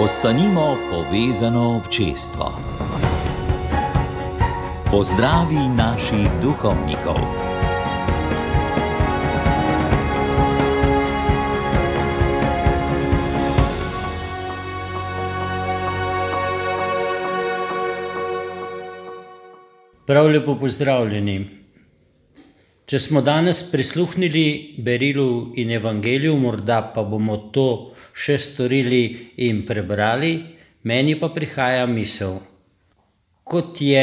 Ostanimo povezano občestvo. Pozdravi naših duhovnikov. Prav lepo pozdravljeni. Če smo danes prisluhnili berilu in evangeliju, morda pa bomo to še storili in prebrali, meni pa prihaja misel. Kot je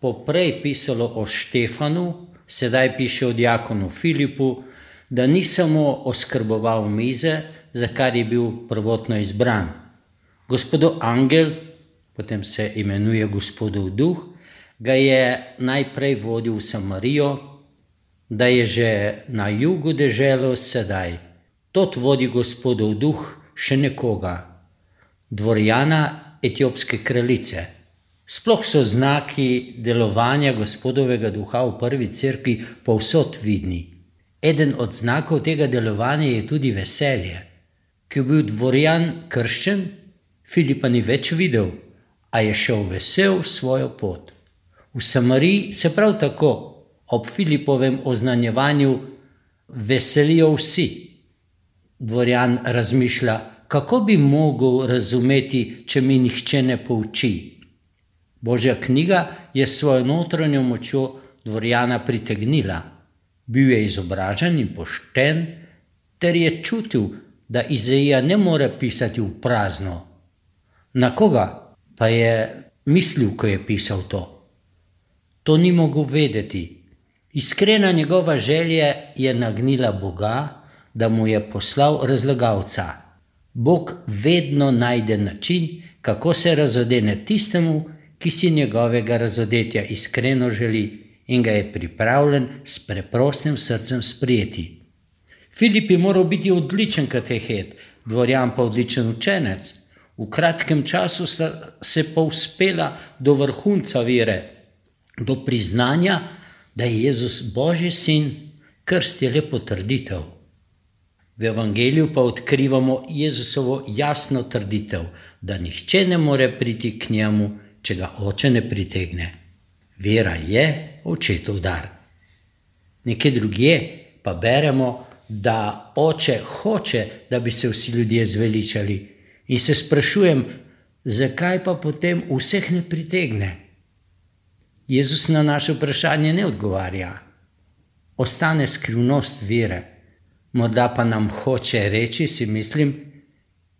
poprej pisalo o Štefanu, sedaj piše o diakonu Filipu, da ni samo oskrboval mize, za kar je bil prvotno izbran. Gospodov angel, potem se imenuje Gospodov duh, ga je najprej vodil v Samarijo, da je že na jugu deželo sedaj. Tot vodi gospodov duh še nekoga, dvorjana etiopske kraljice. Sploh so znaki delovanja gospodovega duha v prvi crkvi povsod vidni. Eden od znakov tega delovanja je tudi veselje. Ki je bil dvorjan krščen, Filipa ni več videl, a je šel vesel svojo pot. V Samariji se prav tako ob Filipovem oznanjevanju veselijo vsi. Dvorjan razmišlja, kako bi mogel razumeti, če mi nihče ne pouči. Božja knjiga je svojo notranjo močjo dvorjana pritegnila. Bil je izobražen in pošten, ter je čutil, da Izaija ne more pisati v prazno. Na koga pa je mislil, ko je pisal to? To ni mogel vedeti. Iskrena njegova želja je nagnila Boga, da mu je poslal razlagalca. Bog vedno najde način, kako se razodene tistemu, ki si njegovega razodetja iskreno želi in ga je pripravljen s preprostim srcem sprijeti. Filip je moral biti odličen katehet, dvorjan pa odličen učenec. V kratkem času se pa uspela do vrhunca vere, do priznanja, da je Jezus Božji sin, krst je le potrditev. V Evangeliju pa odkrivamo Jezusovo jasno trditev, da nihče ne more priti k njemu, če ga oče ne pritegne. Vera je očetov dar. Nekje drugje pa beremo, da oče hoče, da bi se vsi ljudje zveličali. In se sprašujem, zakaj pa potem vseh ne pritegne? Jezus na naše vprašanje ne odgovarja. Ostane skrivnost vere. Morda pa nam hoče reči, si mislim,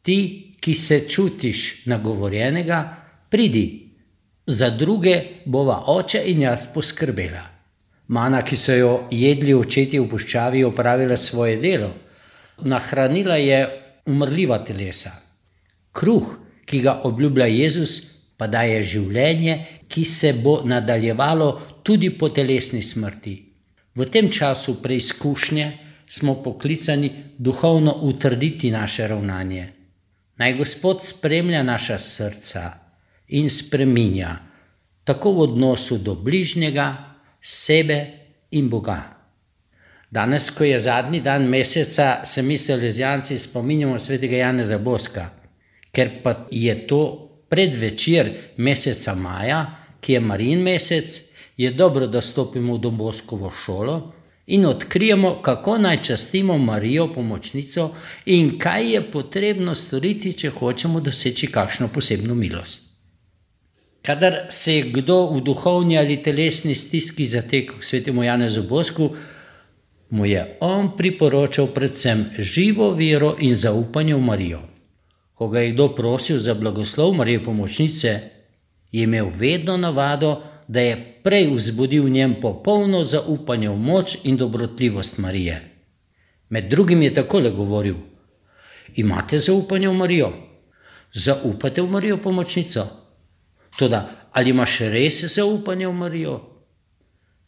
ti, ki se čutiš nagovorjenega, pridi, za druge bova oče in jaz poskrbela. Mana, ki so jo jedli očeti v puščavi, opravila svoje delo. Nahranila je umrljiva telesa. Kruh, ki ga obljublja Jezus, pa daje življenje ki se bo nadaljevalo tudi po telesni smrti. V tem času preizkušnje smo poklicani duhovno utrditi naše ravnanje. Naj Gospod spremlja naša srca in spreminja, tako v odnosu do bližnjega, sebe in Boga. Danes, ko je zadnji dan meseca, se mi, Selezijanci, spominjamo svetega Janeza Boska, ker pa je to predvečer meseca maja, ki je Marin mesec, je dobro, da stopimo v Domboskovo šolo in odkrijemo, kako naj častimo Marijo pomočnico in kaj je potrebno storiti, če hočemo doseči kakšno posebno milost. Kadar se kdo v duhovni ali telesni stiski zatekel k svetemu Janezu Bosku, mu je on priporočal predvsem živo vero in zaupanje v Marijo. Ko ga je kdo prosil za blagoslov Marije pomočnice, je imel vedno navado, da je prej vzbudil v njem popolno zaupanje v moč in dobrotljivost Marije. Med drugim je takole govoril: Imate zaupanje v Marijo? Zaupate v Marijo pomočnico? Toda, ali imaš res zaupanje v Marijo?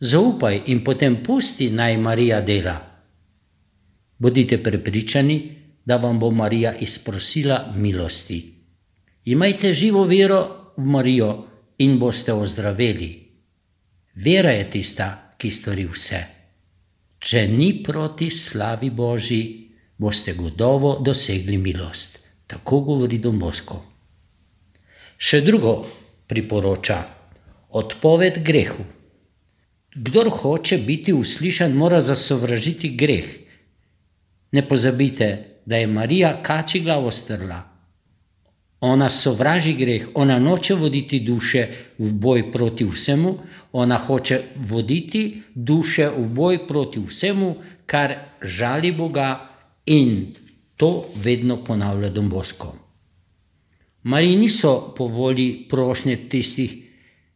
Zaupaj in potem pusti naj Marija dela. Bodite prepričani, da vam bo Marija izprosila milosti. Imajte živo vero v Marijo in boste ozdraveli. Vera je tista, ki stori vse. Če ni proti slavi Božji, boste gotovo dosegli milost. Tako govori Don Bosko. Še drugo priporoča: odpoved grehu. Kdor hoče biti uslišan, mora zasovražiti greh. Ne pozabite, da je Marija kači glavo strla. Ona sovraži greh, ona noče voditi duše v boj proti vsemu, ona hoče voditi duše v boj proti vsemu, kar žali Boga in to vedno ponavlja Don Bosko. Mariji niso po volji prošnje tistih,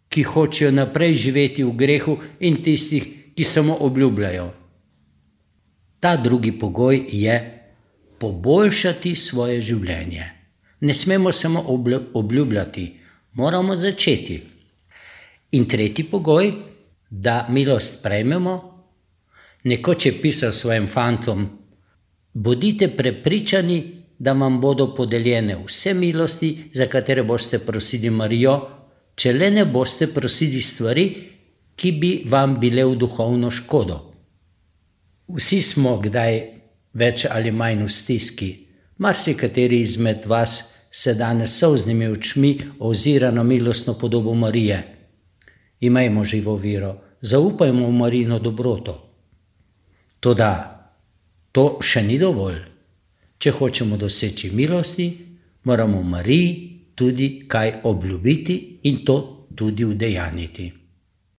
ki hočejo naprej živeti v grehu, in tistih, ki samo obljubljajo. Ta drugi pogoj je poboljšati svoje življenje. Ne smemo samo obljubljati, moramo začeti. In tretji pogoj, da milost prejmemo, nekoč je pisal svojim fantom: Bodite prepričani, da vam bodo podeljene vse milosti, za katere boste prosili Marijo, če le ne boste prosili stvari, ki bi vam bile v duhovno škodo. Vsi smo kdaj več ali manj v stiski, marsikateri izmed vas se danes soznimi očmi ozira na milostno podobo Marije. Imajmo živo vero, zaupajmo v Marino dobroto. Toda to še ni dovolj. Če hočemo doseči milosti, moramo Mariji tudi kaj obljubiti in to tudi udejaniti.